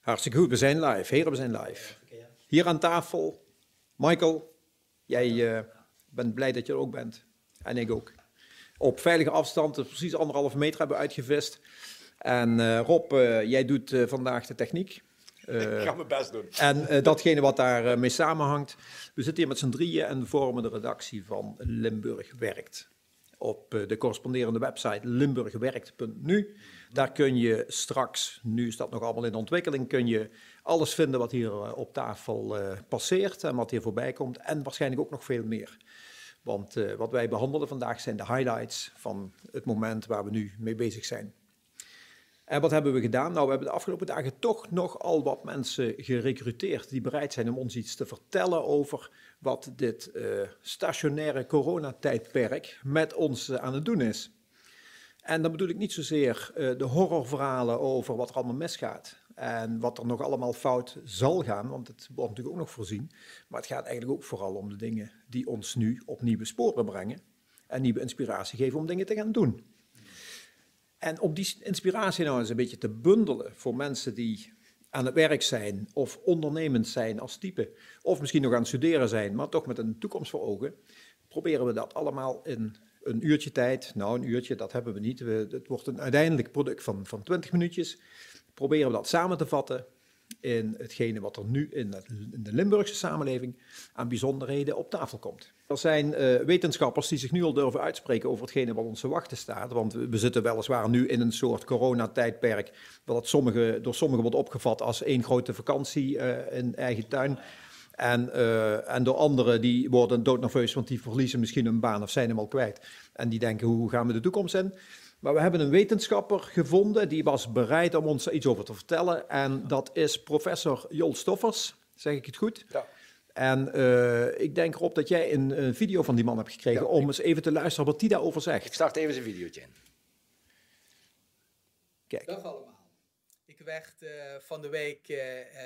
Hartstikke goed, we zijn live. Heren, we zijn live. Hier aan tafel, Michael, jij uh, bent blij dat je er ook bent. En ik ook. Op veilige afstand, dus precies anderhalve meter hebben we uitgevist. En uh, Rob, uh, jij doet vandaag de techniek. ik ga mijn best doen. En datgene wat daarmee mee samenhangt. We zitten hier met z'n drieën en vormen de redactie van Limburg Werkt. Op de corresponderende website limburgwerkt.nu. Daar kun je straks, nu is dat nog allemaal in ontwikkeling, kun je alles vinden wat hier eh, op tafel uh, passeert en wat hier voorbij komt. En waarschijnlijk ook nog veel meer. Want uh, wat wij behandelen vandaag zijn de highlights van het moment waar we nu mee bezig zijn. En wat hebben we gedaan? Nou, we hebben de afgelopen dagen toch nogal wat mensen gerecruiteerd die bereid zijn om ons iets te vertellen over wat dit stationaire coronatijdperk met ons aan het doen is. En dan bedoel ik niet zozeer uh, de horrorverhalen over wat er allemaal misgaat. En wat er nog allemaal fout zal gaan, want het wordt natuurlijk ook nog voorzien. Maar het gaat eigenlijk ook vooral om de dingen die ons nu op nieuwe sporen brengen. En nieuwe inspiratie geven om dingen te gaan doen. En om die inspiratie nou eens een beetje te bundelen voor mensen die aan het werk zijn of ondernemend zijn als type. Of misschien nog aan het studeren zijn, maar toch met een toekomst voor ogen. Proberen we dat allemaal in een uurtje tijd. Nou, een uurtje, dat hebben we niet. We, het wordt een uiteindelijk product van, van 20 minuutjes. Proberen we dat samen te vatten in hetgene wat er nu in, in de Limburgse samenleving aan bijzonderheden op tafel komt. Er zijn uh, wetenschappers die zich nu al durven uitspreken over hetgene wat ons te wachten staat. Want we zitten weliswaar nu in een soort coronatijdperk, wat sommige, door sommigen wordt opgevat als één grote vakantie uh, in eigen tuin. En, uh, en door anderen die worden doodnerveus, want die verliezen misschien hun baan of zijn hem al kwijt. En die denken, hoe gaan we de toekomst in? Maar we hebben een wetenschapper gevonden die was bereid om ons iets over te vertellen. En dat is professor Jol Stoffers. Zeg ik het goed? Ja. En uh, ik denk erop dat jij een, een, video van die man hebt gekregen ja, om ik... eens even te luisteren wat hij daarover zegt. Ik start even zijn videootje in. Kijk. Dag allemaal. Werd uh, van de week uh,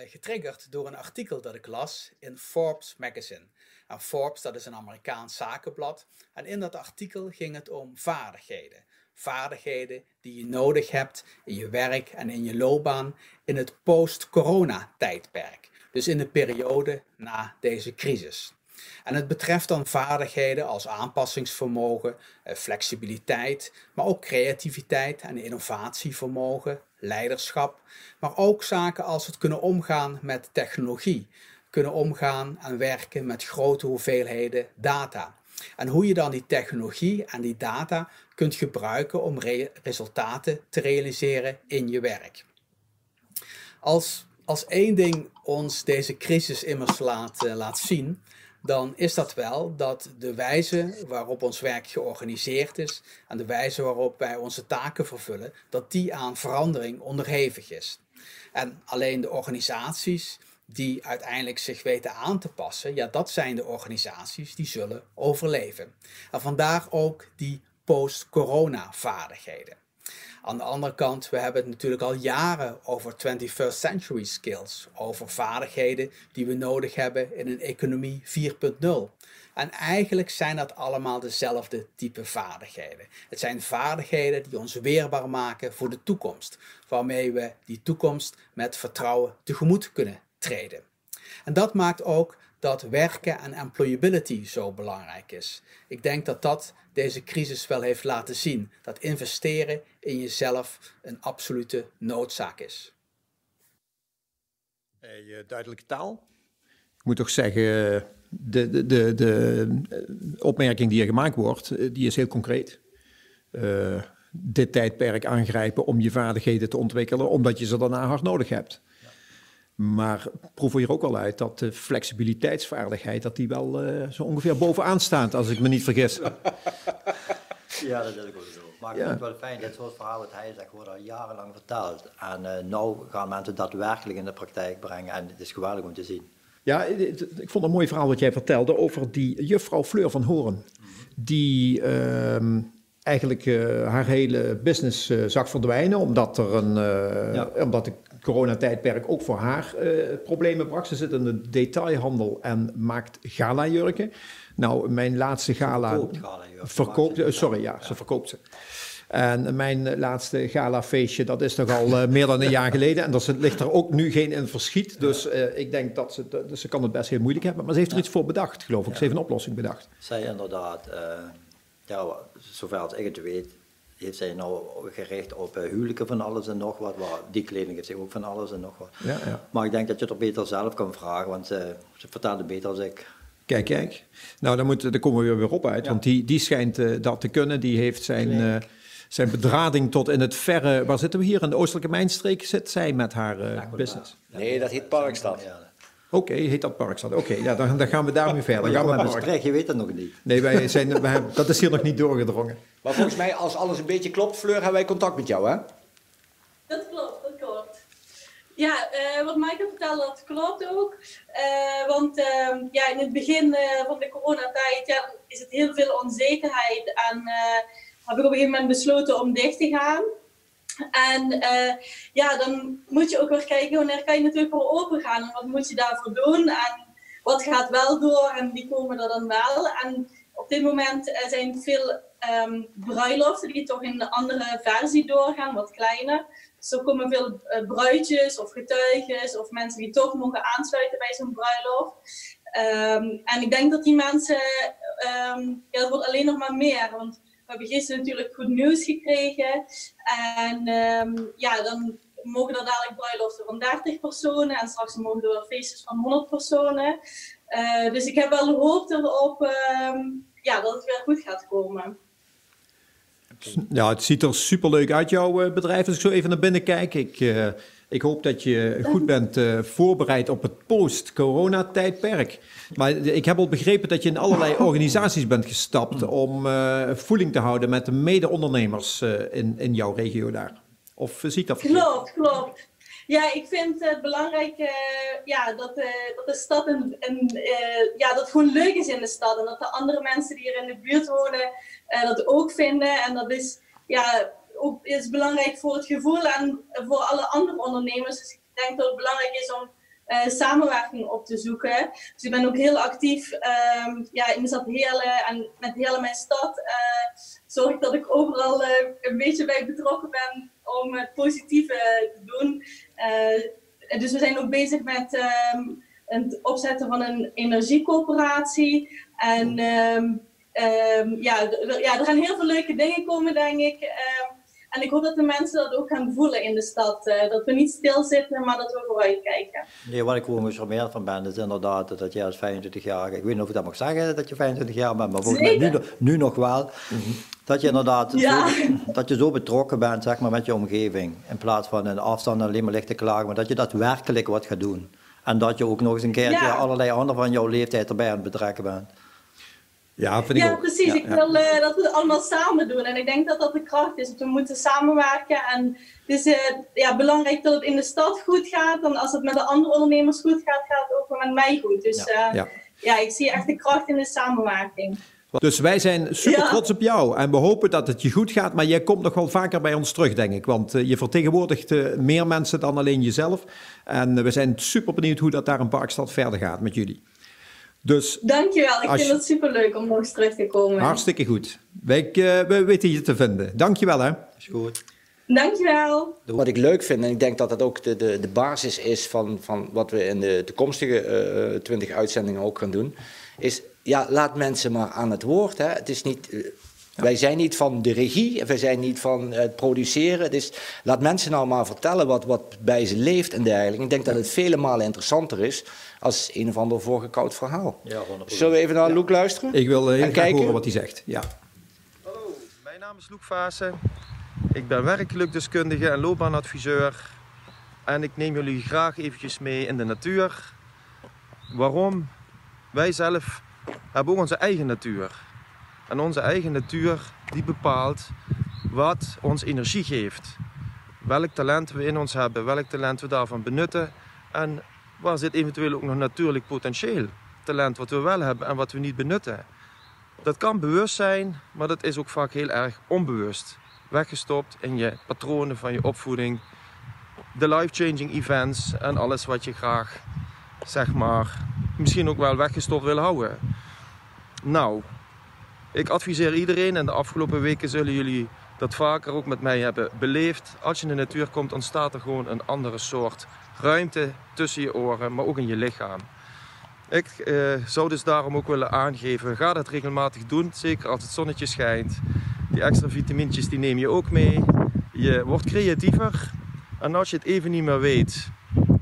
getriggerd door een artikel dat ik las in Forbes magazine. En Forbes, dat is een Amerikaans zakenblad. En in dat artikel ging het om vaardigheden. Vaardigheden die je nodig hebt in je werk en in je loopbaan in het post-corona tijdperk. Dus in de periode na deze crisis. En het betreft dan vaardigheden als aanpassingsvermogen, flexibiliteit, maar ook creativiteit en innovatievermogen, leiderschap, maar ook zaken als het kunnen omgaan met technologie, kunnen omgaan en werken met grote hoeveelheden data. En hoe je dan die technologie en die data kunt gebruiken om re resultaten te realiseren in je werk. Als, als één ding ons deze crisis immers laat, uh, laat zien, dan is dat wel dat de wijze waarop ons werk georganiseerd is en de wijze waarop wij onze taken vervullen, dat die aan verandering onderhevig is. En alleen de organisaties die uiteindelijk zich weten aan te passen, ja, dat zijn de organisaties die zullen overleven. En vandaar ook die post-corona vaardigheden. Aan de andere kant, we hebben het natuurlijk al jaren over 21st century skills, over vaardigheden die we nodig hebben in een economie 4.0. En eigenlijk zijn dat allemaal dezelfde type vaardigheden. Het zijn vaardigheden die ons weerbaar maken voor de toekomst, waarmee we die toekomst met vertrouwen tegemoet kunnen treden. En dat maakt ook dat werken en employability zo belangrijk is. Ik denk dat dat deze crisis wel heeft laten zien. Dat investeren in jezelf een absolute noodzaak is. Hey, duidelijke taal. Ik moet toch zeggen, de, de, de, de opmerking die er gemaakt wordt, die is heel concreet. Uh, dit tijdperk aangrijpen om je vaardigheden te ontwikkelen, omdat je ze daarna hard nodig hebt. Maar proef hier ook wel uit dat de flexibiliteitsvaardigheid, dat die wel uh, zo ongeveer bovenaan staat, als ik me niet vergis. ja, dat is ook zo. Maar ik vind het wel fijn, dit soort verhalen wat hij zegt, wordt al jarenlang verteld. En uh, nu gaan mensen dat daadwerkelijk in de praktijk brengen en het is geweldig om te zien. Ja, ik vond een mooi verhaal wat jij vertelde over die juffrouw Fleur van Horen. Die uh, eigenlijk uh, haar hele business zag verdwijnen, omdat er een, ja. omdat de coronatijdperk ook voor haar uh, problemen bracht. Ze zit in de detailhandel en maakt gala-jurken. Nou, mijn laatste gala... Verkoopt gala Verkoopt, uh, sorry, ja, ja, ze verkoopt ze. En mijn laatste galafeestje, dat is toch al meer dan een jaar geleden. En dat ligt er ook nu geen in verschiet. Dus ik denk dat ze, dus ze kan het best heel moeilijk hebben. Maar ze heeft er iets voor bedacht, geloof ik. Ze heeft een oplossing bedacht. Zij inderdaad, ja, zover als ik het weet, heeft zij nou gericht op huwelijken van alles en nog wat. die kleding heeft zij ook van alles en nog wat. Ja, ja. Maar ik denk dat je het er beter zelf kan vragen, want ze vertelt het beter als ik. Kijk, kijk. Nou, dan, moet, dan komen we weer op uit, want die, die schijnt uh, dat te kunnen. Die heeft zijn, uh, zijn bedrading tot in het verre... Waar zitten we hier? In de oostelijke mijnstreek zit zij met haar uh, business. Nee, dat heet Parkstad. Oké, heet dat Parkstad. Oké, ja, dan, dan, gaan we daarmee verder. Dan gaan we park. je weet dat nog niet. Nee, wij zijn, wij hebben, dat is hier nog niet doorgedrongen. Maar volgens mij, als alles een beetje klopt, Fleur, hebben wij contact met jou, hè? Dat klopt, dat klopt. Ja, uh, wat Michael vertelde, dat klopt ook. Uh, want uh, ja, in het begin van de coronatijd ja, is het heel veel onzekerheid. En heb ik op een gegeven moment besloten om dicht te gaan. En ja, dan moet je ook weer kijken wanneer kan je natuurlijk weer open gaan. En wat moet je daarvoor doen? En wat gaat wel door en wie komen er dan wel? En op dit moment zijn veel um, bruiloften die toch in een andere versie doorgaan, wat kleiner. Dus er komen veel uh, bruidjes of getuigen of mensen die toch mogen aansluiten bij zo'n bruiloft. Um, en ik denk dat die mensen, um, ja, dat wordt alleen nog maar meer. Want we hebben gisteren natuurlijk goed nieuws gekregen. En ja, dan mogen er dadelijk bruiloften van 30 personen. En straks mogen er wel feestjes van 100 personen. Uh, dus ik heb wel hoop erop ja, dat het weer goed gaat komen. Ja, het ziet er superleuk uit, jouw eh, bedrijf. Als ik zo even naar binnen kijk, ik, uh, ik hoop dat je goed bent uh, voorbereid op het post-corona-tijdperk. Maar ik heb al begrepen dat je in allerlei organisaties bent gestapt om voeling te houden met de mede-ondernemers in, in jouw regio daar. Of ziet dat verkeerd? Klopt, klopt. Ja, ik vind het belangrijk uh, ja, dat, uh, dat de stad een, een uh, ja, dat het gewoon leuk is in de stad. En dat de andere mensen die hier in de buurt wonen dat ook vinden. En dat is, ja, ook, is belangrijk voor het gevoel en voor alle andere ondernemers. Dus ik denk dat het belangrijk is om samenwerking op te zoeken. Dus ik ben ook heel actief um, ja, in de stad Heerlen en met Heerlen mijn stad. zorg ik dat ik overal een beetje bij betrokken ben om het positieve te doen. Uh, dus we zijn ook bezig met um, het opzetten van een energiecoöperatie. En um, ja, ja, er gaan heel veel leuke dingen komen, denk ik. En ik hoop dat de mensen dat ook gaan voelen in de stad. Uh, dat we niet stilzitten, maar dat we vooruit kijken. Nee, wat ik gewoon gecharmeerd van ben, is inderdaad dat jij als 25 jaar, ik weet niet of ik dat mag zeggen dat je 25 jaar bent, maar volgens mij nu, nu nog wel. Mm -hmm. Dat je inderdaad zo, dat je zo betrokken bent zeg maar, met je omgeving. In plaats van een afstand alleen maar ligt te klagen, maar dat je daadwerkelijk wat gaat doen. En dat je ook nog eens een keertje allerlei anderen van jouw leeftijd erbij aan het betrekken bent. Ja, vind ik ja, precies. ik wil uh, dat we het allemaal samen doen. En ik denk dat dat de kracht is. we moeten samenwerken. En het is uh, ja, belangrijk dat het in de stad goed gaat. En als het met de andere ondernemers goed gaat, gaat het ook met mij goed. Dus uh, ja, ik zie echt de kracht in de samenwerking. Dus wij zijn super trots op jou en we hopen dat het je goed gaat. Maar jij komt nog wel vaker bij ons terug, denk ik. Want je vertegenwoordigt meer mensen dan alleen jezelf. En we zijn super benieuwd hoe dat daar in Parkstad verder gaat met jullie. Dus Dankjewel, ik vind het super leuk om nog eens terug te komen. Hartstikke goed. Wij, we weten je te vinden. Dankjewel hè. Is goed. Dankjewel. Wat ik leuk vind, en ik denk dat dat ook de, de, de basis is van, van wat we in de toekomstige twintig uitzendingen ook gaan doen, is ja, laat mensen maar aan het woord. Hè. Het is niet, eh, Wij zijn niet van de regie, wij zijn niet van het produceren. Dus laat mensen nou maar vertellen wat, wat bij ze leeft en dergelijke. Ik denk dat het vele malen interessanter is als een of ander voorgekoud verhaal. Ja, Zullen we even naar ja. Loek luisteren? Ik wil even kijken horen wat hij zegt. Ja. Hallo, mijn naam is Loek Vaassen. Ik ben werkgelukdeskundige en loopbaanadviseur. En ik neem jullie graag eventjes mee in de natuur. Waarom? Wij zelf hebben ook onze eigen natuur. En onze eigen natuur die bepaalt wat ons energie geeft. Welk talent we in ons hebben, welk talent we daarvan benutten. En waar zit eventueel ook nog natuurlijk potentieel. Talent wat we wel hebben en wat we niet benutten. Dat kan bewust zijn, maar dat is ook vaak heel erg onbewust. Weggestopt in je patronen van je opvoeding. De life-changing events en alles wat je graag, zeg maar, misschien ook wel weggestopt wil houden. Nou, ik adviseer iedereen en de afgelopen weken zullen jullie dat vaker ook met mij hebben beleefd. Als je in de natuur komt, ontstaat er gewoon een andere soort ruimte tussen je oren, maar ook in je lichaam. Ik eh, zou dus daarom ook willen aangeven, ga dat regelmatig doen, zeker als het zonnetje schijnt. Die extra vitamintjes die neem je ook mee. Je wordt creatiever en als je het even niet meer weet,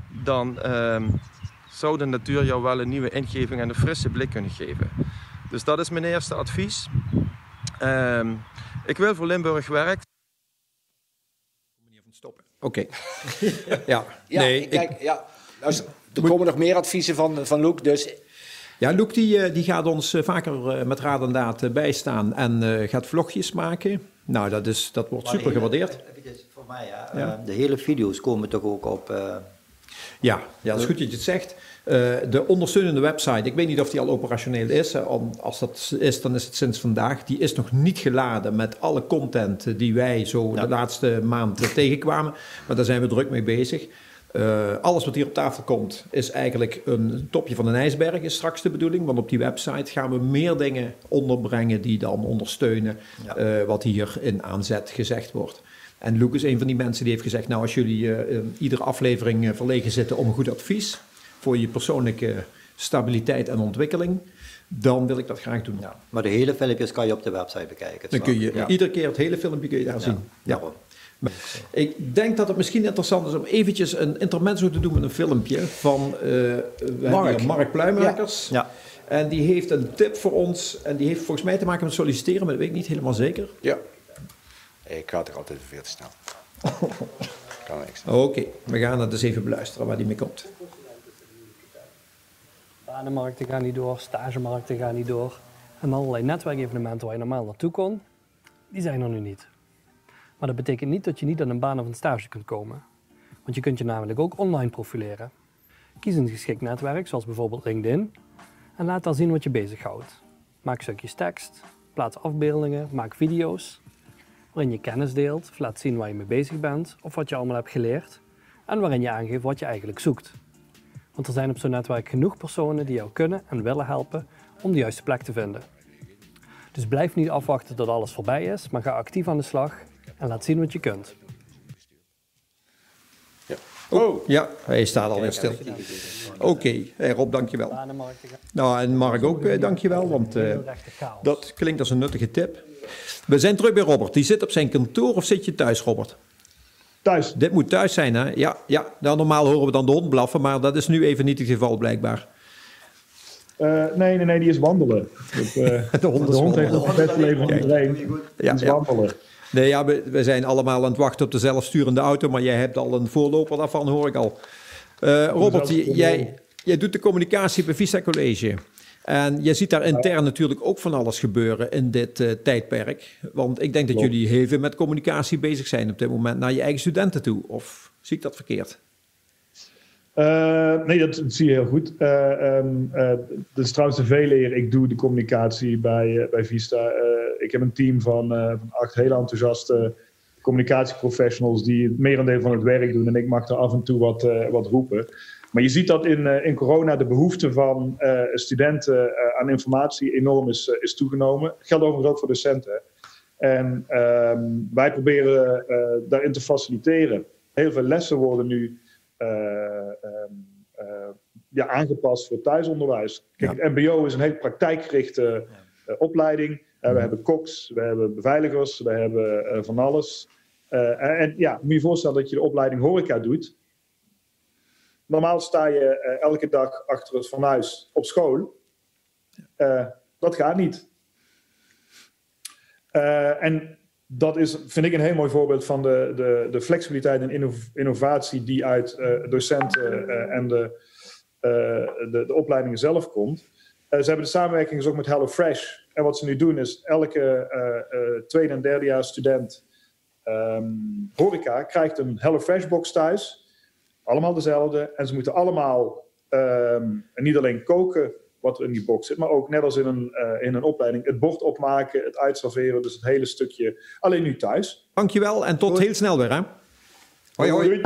dan ehm, zou de natuur jou wel een nieuwe ingeving en een frisse blik kunnen geven. Dus dat is mijn eerste advies. Ehm, ik wil voor Limburg werk. Oké. ja, Ja, nee, ik kijk, ja. luister, er komen nog meer adviezen van, van Loek, dus Ja, Loek die, eh, die gaat ons eh, vaker eh, met raad en daad bijstaan en eh, gaat vlogjes maken. Nou, dat, is, dat wordt Maar super hele- gewaardeerd. eventjes voor mij, Ja. eh, de hele video's komen toch ook op... eh, Ja, ja, dat is goed dat je het zegt. Eh, de ondersteunende website, ik weet niet of die al operationeel is. Als dat is, dan is het sinds vandaag. Die is nog niet geladen met alle content die wij zo de laatste maand tegenkwamen. Maar daar zijn we druk mee bezig. Eh, alles wat hier op tafel komt, is eigenlijk een topje van een ijsberg, is straks de bedoeling. Want op die website gaan we meer dingen onderbrengen die dan ondersteunen Ja. eh, wat hier in aanzet gezegd wordt. En Luc is een van die mensen die heeft gezegd: Nou, als jullie iedere aflevering verlegen zitten om een goed advies voor je persoonlijke stabiliteit en ontwikkeling, dan wil ik dat graag doen. ja. Maar de hele filmpjes kan je op de website bekijken. Dan kun je Ja. iedere keer het hele filmpje kun je daar zien. Ja. Ik denk dat het misschien interessant is om eventjes een intermezzo te doen met een filmpje van eh, Mark. Mark Pluimakers. Ja. En die heeft een tip voor ons. En die heeft volgens mij te maken met solliciteren, maar dat weet ik niet helemaal zeker. ja. Ik ga toch altijd veel te snel. kan niks. Oké, we gaan het eens even beluisteren waar die mee komt. Banenmarkten gaan niet door, stagemarkten gaan niet door. En allerlei netwerkevenementen waar je normaal naartoe kon, die zijn er nu niet. Maar dat betekent niet dat je niet aan een baan of een stage kunt komen. Want je kunt je namelijk ook online profileren. Kies een geschikt netwerk, zoals bijvoorbeeld LinkedIn, en laat daar zien wat je bezighoudt. Maak stukjes tekst, plaats afbeeldingen, maak video's, waarin je kennis deelt of laat zien waar je mee bezig bent of wat je allemaal hebt geleerd, en waarin je aangeeft wat je eigenlijk zoekt. Want er zijn op zo'n netwerk genoeg personen die jou kunnen en willen helpen om de juiste plek te vinden. Dus blijf niet afwachten tot alles voorbij is, maar ga actief aan de slag en laat zien wat je kunt. Oh, ja, hij staat alweer stil. Oké, hey Rob, dankjewel. Nou, en Mark ook, eh, dankjewel, want eh, dat klinkt als een nuttige tip. We zijn terug bij Robert. Die zit op zijn kantoor of zit je thuis, Robert? Thuis. Dit moet thuis zijn, hè? Ja, ja. Nou, normaal horen we dan de hond blaffen, maar dat is nu even niet het geval, blijkbaar. Eh, nee, nee, nee, die is wandelen. Dat, eh, De hond is de hond heeft wandelen. nog het beste leven van iedereen. Die Ja, is ja. wandelen. Nee, ja, we, we zijn allemaal aan het wachten op de zelfsturende auto, maar jij hebt al een voorloper daarvan, hoor ik al. Eh, Robert, jij, jij doet de communicatie bij Vista College. En je ziet daar intern natuurlijk ook van alles gebeuren in dit eh, tijdperk. Want ik denk dat Klopt. jullie heel veel met communicatie bezig zijn op dit moment naar je eigen studenten toe. Of zie ik dat verkeerd? Eh, nee, dat, dat zie je heel goed. Ehm, eh, dat is trouwens de veeleer. Ik doe de communicatie bij, bij Vista. Ik heb een team van, van acht hele enthousiaste communicatieprofessionals die het merendeel van het werk doen. En ik mag er af en toe wat, wat roepen. Maar je ziet dat in, eh, in corona de behoefte van eh, studenten eh, aan informatie enorm is, is toegenomen. Dat geldt overigens ook voor docenten. En ehm, wij proberen daarin te faciliteren. Heel veel lessen worden nu eh, ehm, eh, ja, aangepast voor thuisonderwijs. Kijk, het MBO is een heel praktijkgerichte opleiding. We hebben koks, we hebben beveiligers, we hebben van alles. En, ja, moet je voorstellen dat je de opleiding horeca doet. Normaal sta je eh, elke dag achter het fornuis op school. Eh, dat gaat niet. Eh, en dat is, vind ik, een heel mooi voorbeeld van de, de, de flexibiliteit en innov- innovatie die uit docenten en de, de, de opleidingen zelf komt. Ze hebben de samenwerking dus ook met HelloFresh. En wat ze nu doen is elke tweede en derdejaars student ehm, horeca krijgt een HelloFresh box thuis. Allemaal dezelfde. En ze moeten allemaal ehm, niet alleen koken wat er in die box zit, maar ook net als in een, eh, in een opleiding het bord opmaken, het uitserveren, dus het hele stukje. Alleen nu thuis. Dankjewel en tot heel snel weer, hè? Hoi, hoi.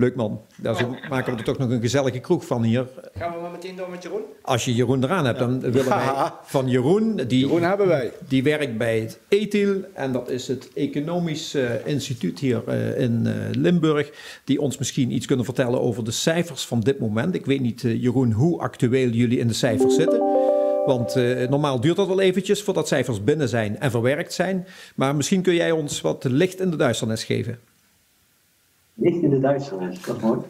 Leuk man. Daar zo maken we er toch nog een gezellige kroeg van hier. Gaan we maar meteen door met Jeroen? Als je Jeroen eraan hebt, dan willen wij van Jeroen... Die, Jeroen hebben wij. Die werkt bij het ETIL en dat is het Economisch eh, Instituut hier eh, in eh, Limburg. Die ons misschien iets kunnen vertellen over de cijfers van dit moment. Ik weet niet, Jeroen, hoe actueel jullie in de cijfers zitten. Want normaal duurt dat wel eventjes voordat cijfers binnen zijn en verwerkt zijn. Maar misschien kun jij ons wat licht in de duisternis geven licht in de duisternis, dat mooi.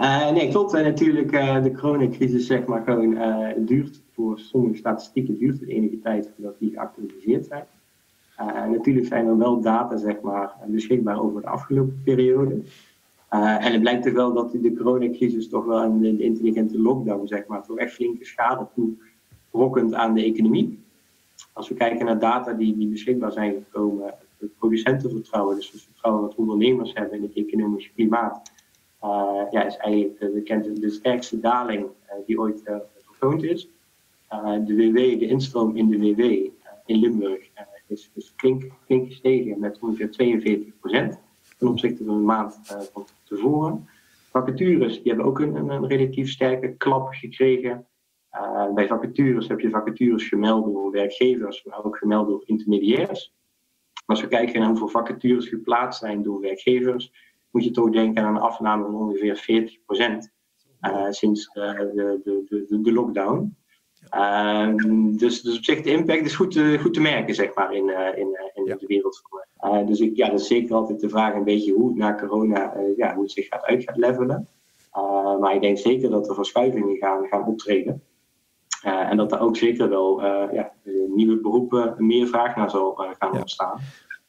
Uh, nee, klopt. En natuurlijk, uh, de coronacrisis zeg maar gewoon uh, duurt voor sommige statistieken duurt het enige tijd voordat die geactualiseerd zijn. natuurlijk zijn er wel data zeg maar, beschikbaar over de afgelopen periode. en het blijkt toch wel dat de coronacrisis toch wel en de, intelligente lockdown zeg maar, toch echt flinke schade toerokkent aan de economie. Als we kijken naar data die, die beschikbaar zijn gekomen het producentenvertrouwen, dus het vertrouwen wat ondernemers hebben in het economische klimaat, uh, ja, is eigenlijk de, de sterkste daling uh, die ooit uh, vertoond is. de WW, de instroom in de WW in Limburg is, is flink gestegen met ongeveer 42 procent ten opzichte van de maand van tevoren. Vacatures die hebben ook een, een, relatief sterke klap gekregen. bij vacatures heb je vacatures gemeld door werkgevers, maar ook gemeld door intermediairs. Als we kijken naar hoeveel vacatures geplaatst zijn door werkgevers, moet je toch denken aan een afname van ongeveer 40% uh, sinds uh, de, de, de, de, lockdown. Uh, dus, dus op zich de impact is goed te, goed te merken, zeg maar, in, uh, in, in ja. de wereld. dus ik, ja, dat is zeker altijd de vraag een beetje hoe het na corona, ja, hoe het zich gaat uit gaat levelen. maar ik denk zeker dat er verschuivingen gaan, gaan optreden. En dat er ook zeker wel ja, nieuwe beroepen meer vraag naar zal gaan ontstaan.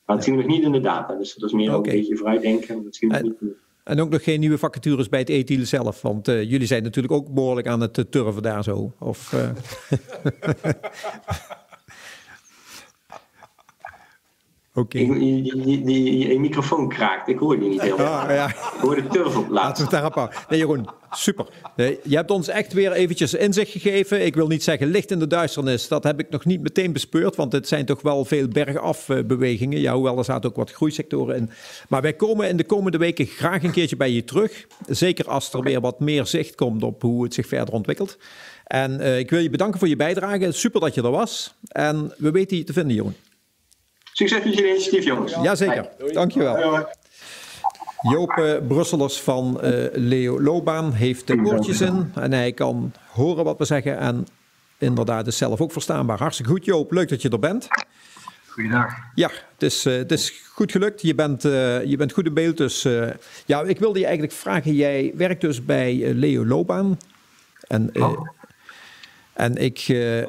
Maar dat zien we nog niet in de data. Dus dat is meer ook een beetje vooruitdenken. Dat zien we en, niet en ook nog geen nieuwe vacatures bij het ETIL zelf. Want uh, jullie zijn natuurlijk ook behoorlijk aan het turven daar zo. Of, uh... Oké. Okay. Je, microfoon kraakt, ik hoor je niet helemaal. Ah, ja. Ik hoor de turf op laten. Laten we het Nee Jeroen, super. Nee, je hebt ons echt weer eventjes inzicht gegeven. Ik wil niet zeggen licht in de duisternis. Dat heb ik nog niet meteen bespeurd, want het zijn toch wel veel bergafbewegingen. Ja, hoewel er zaten ook wat groeisectoren in. Maar wij komen in de komende weken graag een keertje bij je terug. Zeker als er weer wat meer zicht komt op hoe het zich verder ontwikkelt. En uh, ik wil je bedanken voor je bijdrage. Super dat je er was. En we weten je te vinden, Jeroen. Succes met jullie initiatief, jongens. Jazeker, dankjewel. Joop uh, Brusselers van uh, Leo Loobaan heeft de oortjes in en hij kan horen wat we zeggen en inderdaad is zelf ook verstaanbaar. Hartstikke goed Joop, leuk dat je er bent. Goedendag. Ja, het is, uh, het is goed gelukt. Je bent, je bent goed in beeld. Dus ja, ik wilde je eigenlijk vragen. Jij werkt dus bij Leo Loobaan. En oh. En ik... Uh,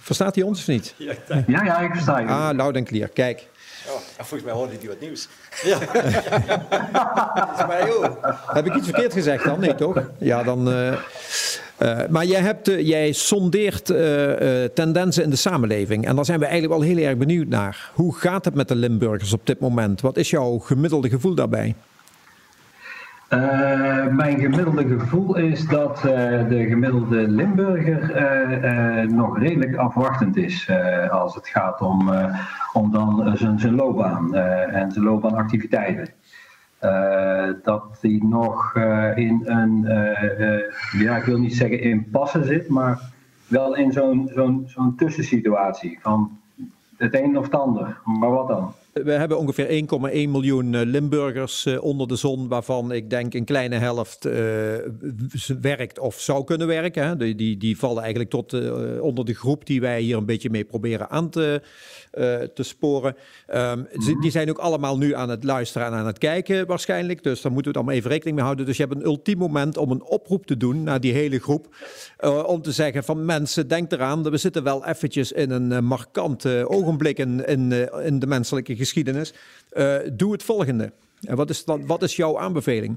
verstaat hij ons of niet? Ja, ja, ik versta je. Ah, loud en clear. Kijk. Oh, volgens mij hoorde hij wat nieuws. Ja. maar, Heb ik iets verkeerd gezegd dan? Nee, toch? Ja, dan... Uh, uh, maar jij, hebt, jij sondeert tendensen in de samenleving. En daar zijn we eigenlijk wel heel erg benieuwd naar. Hoe gaat het met de Limburgers op dit moment? Wat is jouw gemiddelde gevoel daarbij? Uh, mijn gemiddelde gevoel is dat uh, de gemiddelde Limburger uh, nog redelijk afwachtend is als het gaat om, om dan zijn, loopbaan en zijn loopbaanactiviteiten. dat hij nog in een, ja ik wil niet zeggen impasse zit, maar wel in zo'n zo'n zo'n tussensituatie van het een of het ander. Maar wat dan? We hebben ongeveer 1,1 miljoen eh, Limburgers eh, onder de zon, waarvan ik denk een kleine helft uh, werkt of zou kunnen werken. Hè. Die, die, die vallen eigenlijk tot uh, onder de groep die wij hier een beetje mee proberen aan te, uh, te sporen. Um, die zijn ook allemaal nu aan het luisteren en aan het kijken waarschijnlijk. Dus daar moeten we dan maar even rekening mee houden. Dus je hebt een ultiem moment om een oproep te doen naar die hele groep. om te zeggen van mensen, denk eraan, we zitten wel eventjes in een markant ogenblik in, in, in de menselijke geschiedenis. Uh, doe het volgende. En wat is, dan, wat is jouw aanbeveling?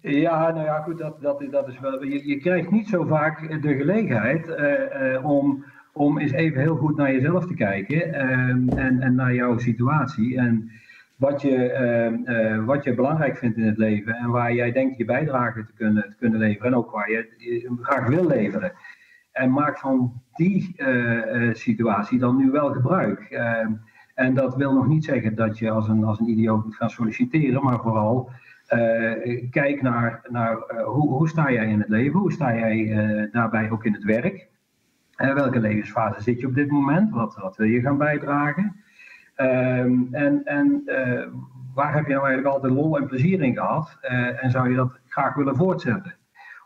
Ja, nou ja, goed, dat, dat, dat is wel. Je, je krijgt niet zo vaak de gelegenheid uh, uh, om, om eens even heel goed naar jezelf te kijken en, en naar jouw situatie. En wat je, wat je belangrijk vindt in het leven en waar jij denkt je bijdrage te kunnen, te kunnen leveren en ook waar je, graag wil leveren. En maak van die situatie dan nu wel gebruik. En dat wil nog niet zeggen dat je als een, als een idioot moet gaan solliciteren, maar vooral kijk naar, naar hoe, hoe sta jij in het leven, hoe sta jij daarbij ook in het werk. welke levensfase zit je op dit moment, wat, wat wil je gaan bijdragen. Ehm, en en waar heb je nou eigenlijk altijd lol en plezier in gehad en zou je dat graag willen voortzetten?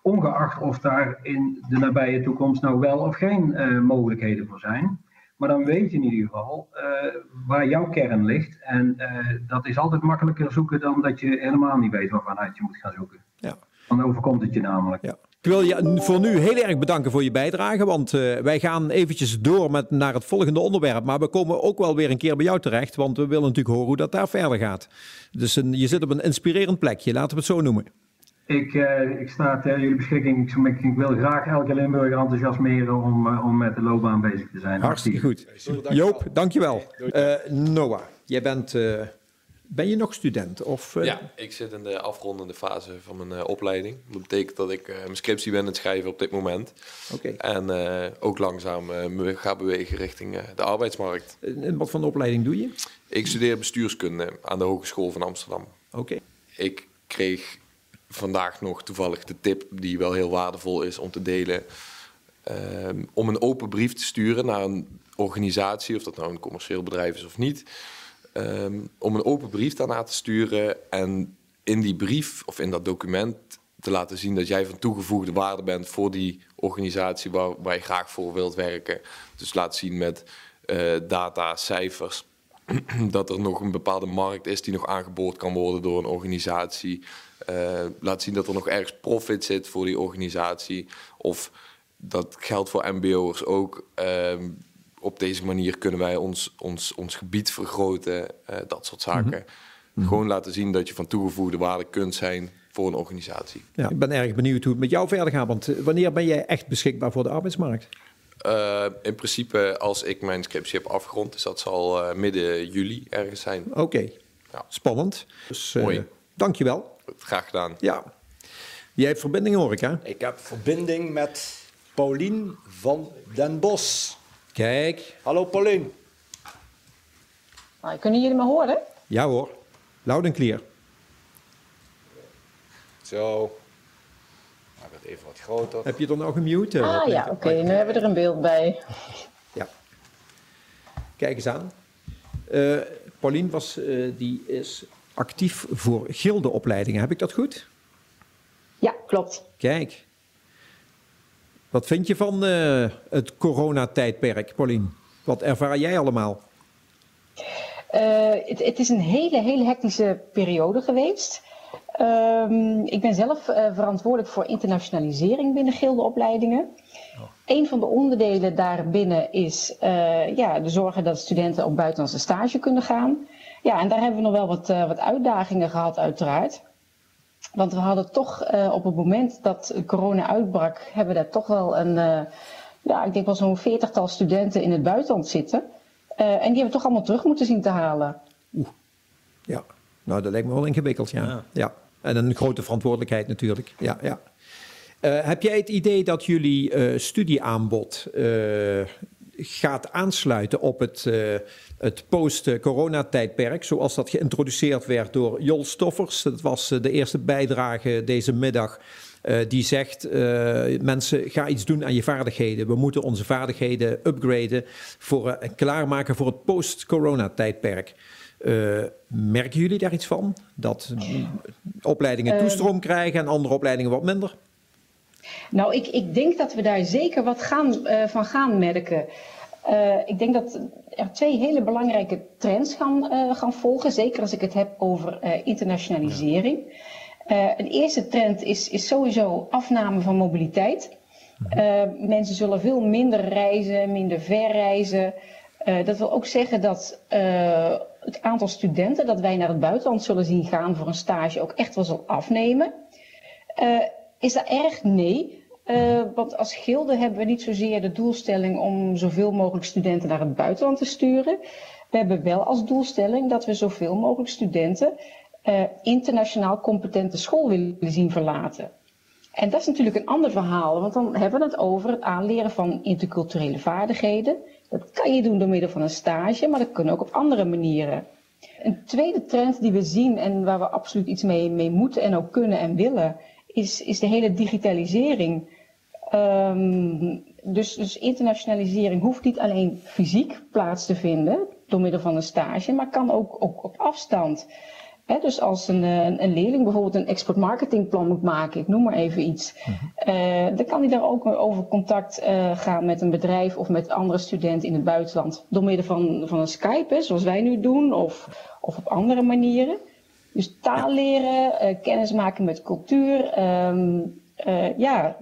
Ongeacht of daar in de nabije toekomst nou wel of geen mogelijkheden voor zijn. Maar dan weet je in ieder geval uh, waar jouw kern ligt. En uh, dat is altijd makkelijker zoeken dan dat je helemaal niet weet waarvanuit je moet gaan zoeken. Ja. Dan overkomt het je namelijk. Ja. Ik wil je voor nu heel erg bedanken voor je bijdrage, want uh, wij gaan eventjes door met, naar het volgende onderwerp. Maar we komen ook wel weer een keer bij jou terecht, want we willen natuurlijk horen hoe dat daar verder gaat. Dus een, je zit op een inspirerend plekje, laten we het zo noemen. Ik, uh, ik sta ter jullie beschikking. Ik, ik, wil graag elke Limburger enthousiasmeren om, uh, om met de loopbaan bezig te zijn. Hartstikke goed. Joop, dankjewel. Uh, Noah, jij bent, ben je nog student? Of, Ja, ik zit in de afrondende fase van mijn opleiding. Dat betekent dat ik mijn scriptie ben aan het schrijven op dit moment. Okay. En ook langzaam me ga bewegen richting de arbeidsmarkt. En wat voor opleiding doe je? Ik studeer bestuurskunde aan de Hogeschool van Amsterdam. Oké. Ik kreeg vandaag nog toevallig de tip die wel heel waardevol is om te delen. Um, om een open brief te sturen naar een organisatie, of dat nou een commercieel bedrijf is of niet. Um, om een open brief daarna te sturen en in die brief of in dat document te laten zien dat jij van toegevoegde waarde bent voor die organisatie waar, waar je graag voor wilt werken. Dus laat zien met uh, data, cijfers, dat er nog een bepaalde markt is die nog aangeboord kan worden door een organisatie. Uh, laat zien dat er nog ergens profit zit voor die organisatie. Of dat geldt voor MBO'ers ook. Uh, op deze manier kunnen wij ons, ons, ons gebied vergroten, uh, dat soort zaken. Mm -hmm. Gewoon laten zien dat je van toegevoegde waarde kunt zijn voor een organisatie. Ja, ik ben erg benieuwd hoe het met jou verder gaat. Want wanneer ben jij echt beschikbaar voor de arbeidsmarkt? Uh, in principe, als ik mijn scriptie heb afgerond, dus dat zal uh, midden juli ergens zijn. Oké, okay. ja. spannend. Dus, Mooi. Dankjewel. Graag gedaan. Ja. Jij hebt verbinding, hoor ik, hè? Ik heb verbinding met Paulien van den Bos. Kijk. Hallo, Paulien. Nou, kunnen jullie me horen? Ja hoor. Loud en clear. Zo. Maar het even wat groter. Heb je dan nog een mute? Ah ja, oké. Okay. Nu hebben we er een beeld bij. Ja. Kijk eens aan. Uh, Paulien was, uh, die is actief voor gildeopleidingen. Heb ik dat goed? Ja, klopt. Kijk. Wat vind je van uh, het coronatijdperk, Paulien? Wat ervaar jij allemaal? Uh, het, het, is een hele, hele hectische periode geweest. Um, ik ben zelf uh, verantwoordelijk voor internationalisering binnen gildeopleidingen. Oh. Een van de onderdelen daarbinnen is ja, de zorgen dat studenten op buitenlandse stage kunnen gaan. Ja, en daar hebben we nog wel wat, uh, wat uitdagingen gehad, uiteraard. Want we hadden toch uh, op het moment dat corona uitbrak, hebben we daar toch wel een, uh, ja, ik denk wel zo'n veertigtal studenten in het buitenland zitten. en die hebben we toch allemaal terug moeten zien te halen. Oeh, ja. Nou, dat lijkt me wel ingewikkeld, ja. ja. ja. En een grote verantwoordelijkheid natuurlijk, ja, ja. heb jij het idee dat jullie studieaanbod gaat aansluiten op het, uh, het post-coronatijdperk, zoals dat geïntroduceerd werd door Jol Stoffers. Dat was de eerste bijdrage deze middag. Uh, die zegt, uh, mensen, ga iets doen aan je vaardigheden. We moeten onze vaardigheden upgraden voor, en klaarmaken voor het post-coronatijdperk. merken jullie daar iets van? Dat opleidingen toestroom krijgen en andere opleidingen wat minder? Nou, ik, ik denk dat we daar zeker wat gaan, uh, van gaan merken. Uh, ik denk dat er twee hele belangrijke trends gaan, uh, gaan volgen. Zeker als ik het heb over internationalisering. een eerste trend is, is sowieso afname van mobiliteit. mensen zullen veel minder reizen, minder ver reizen. dat wil ook zeggen dat het aantal studenten dat wij naar het buitenland zullen zien gaan voor een stage ook echt wel zal afnemen. Is dat erg? Nee. Uh, want als gilde hebben we niet zozeer de doelstelling om zoveel mogelijk studenten naar het buitenland te sturen. We hebben wel als doelstelling dat we zoveel mogelijk studenten uh, internationaal competente school willen zien verlaten. En dat is natuurlijk een ander verhaal, want dan hebben we het over het aanleren van interculturele vaardigheden. Dat kan je doen door middel van een stage, maar dat kan ook op andere manieren. Een tweede trend die we zien en waar we absoluut iets mee, mee moeten en ook kunnen en willen, is, is de hele digitalisering. Ehm, dus, dus internationalisering hoeft niet alleen fysiek plaats te vinden door middel van een stage, maar kan ook, ook op afstand. dus als een, een, leerling bijvoorbeeld een export-marketingplan moet maken, ik noem maar even iets, uh, dan kan hij daar ook over contact uh, gaan met een bedrijf of met andere studenten in het buitenland. Door middel van, van een Skype, zoals wij nu doen, of, of op andere manieren. Dus taal leren, uh, kennis maken met cultuur. Um, ja,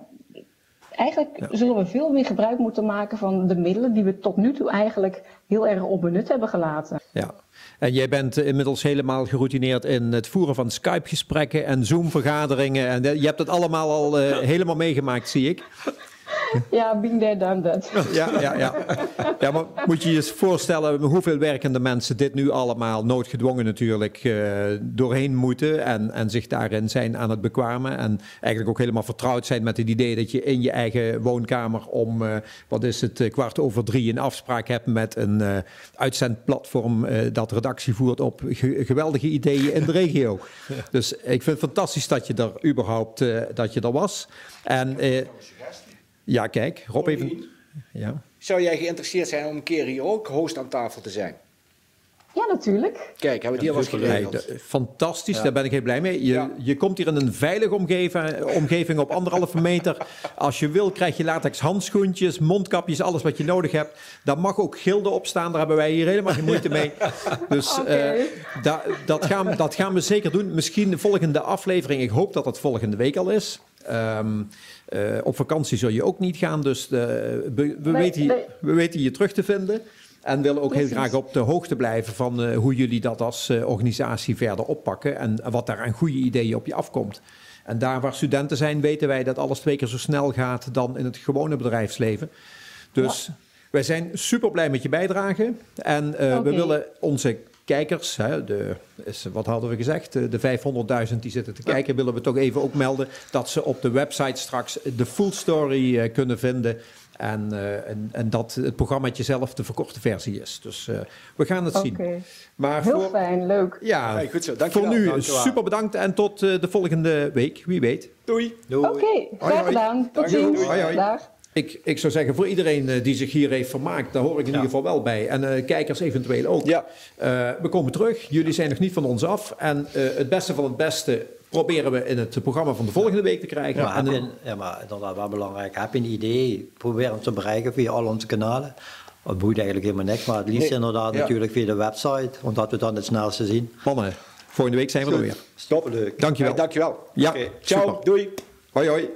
eigenlijk zullen we veel meer gebruik moeten maken van de middelen die we tot nu toe eigenlijk heel erg onbenut hebben gelaten. Ja. En jij bent inmiddels helemaal geroutineerd in het voeren van Skype-gesprekken en Zoom-vergaderingen. En je hebt het allemaal al uh, helemaal meegemaakt, zie ik. Ja, been there, done that. Ja, ja, ja. ja, maar moet je je eens voorstellen hoeveel werkende mensen dit nu allemaal, noodgedwongen natuurlijk, uh, doorheen moeten en, en zich daarin zijn aan het bekwamen. En eigenlijk ook helemaal vertrouwd zijn met het idee dat je in je eigen woonkamer om, uh, wat is het, kwart over drie een afspraak hebt met een uh, uitzendplatform dat redactie voert op ge geweldige ideeën in de regio. Dus ik vind het fantastisch dat je er überhaupt, dat je er was. En... Ja, kijk, Rob even. Ja. Zou jij geïnteresseerd zijn om een keer hier ook host aan tafel te zijn? Ja, natuurlijk. Kijk, hebben we die al wat geregeld? Fantastisch, ja. daar ben ik heel blij mee. Je, ja. je komt hier in een veilige omgeving, omgeving op anderhalve meter. Als je wil, krijg je latex handschoentjes, mondkapjes, alles wat je nodig hebt. Daar mag ook gilden op staan, daar hebben wij hier helemaal geen moeite mee. Dus okay. uh, da, dat, gaan, dat gaan we zeker doen. Misschien de volgende aflevering, ik hoop dat het volgende week al is. Um, uh, op vakantie zul je ook niet gaan, dus de, we, we, nee, weten, nee. we weten je terug te vinden. En willen ook Precies. heel graag op de hoogte blijven van uh, hoe jullie dat als uh, organisatie verder oppakken en wat daar aan goede ideeën op je afkomt. En daar waar studenten zijn, weten wij dat alles twee keer zo snel gaat dan in het gewone bedrijfsleven. Dus ja. wij zijn super blij met je bijdrage. En uh, okay. we willen onze kijkers, hè, de, is, wat hadden we gezegd, de 500.000 die zitten te kijken, willen we toch even ook melden dat ze op de website straks de full story uh, kunnen vinden. En, uh, en, en, dat het programmaatje zelf de verkorte versie is. Dus uh, we gaan het zien. Maar Heel voor, fijn, leuk. Ja, hey, goed zo. Dank voor wel, nu dank super bedankt en tot de volgende week, wie weet. Doei. Oké, okay, graag gedaan. Tot ziens. Hoi, hoi. Dag. Ik, ik zou zeggen, voor iedereen uh, die zich hier heeft vermaakt, daar hoor ik in ja. ieder geval wel bij. En uh, kijkers eventueel ook. Ja. Uh, we komen terug. Jullie zijn nog niet van ons af. En het beste van het beste proberen we in het programma van de volgende week te krijgen. Ja, en maar inderdaad wel belangrijk. Heb je een idee? Probeer ons te bereiken via al onze kanalen. Het boeit eigenlijk helemaal niks, maar het liefst nee. inderdaad ja. natuurlijk via de website, omdat we dan het snelste zien. Mannen, volgende week zijn we er weer. Stop. Leuk. Dankjewel. Hey, dankjewel. Ja, okay. Ciao, super. doei. Hoi hoi.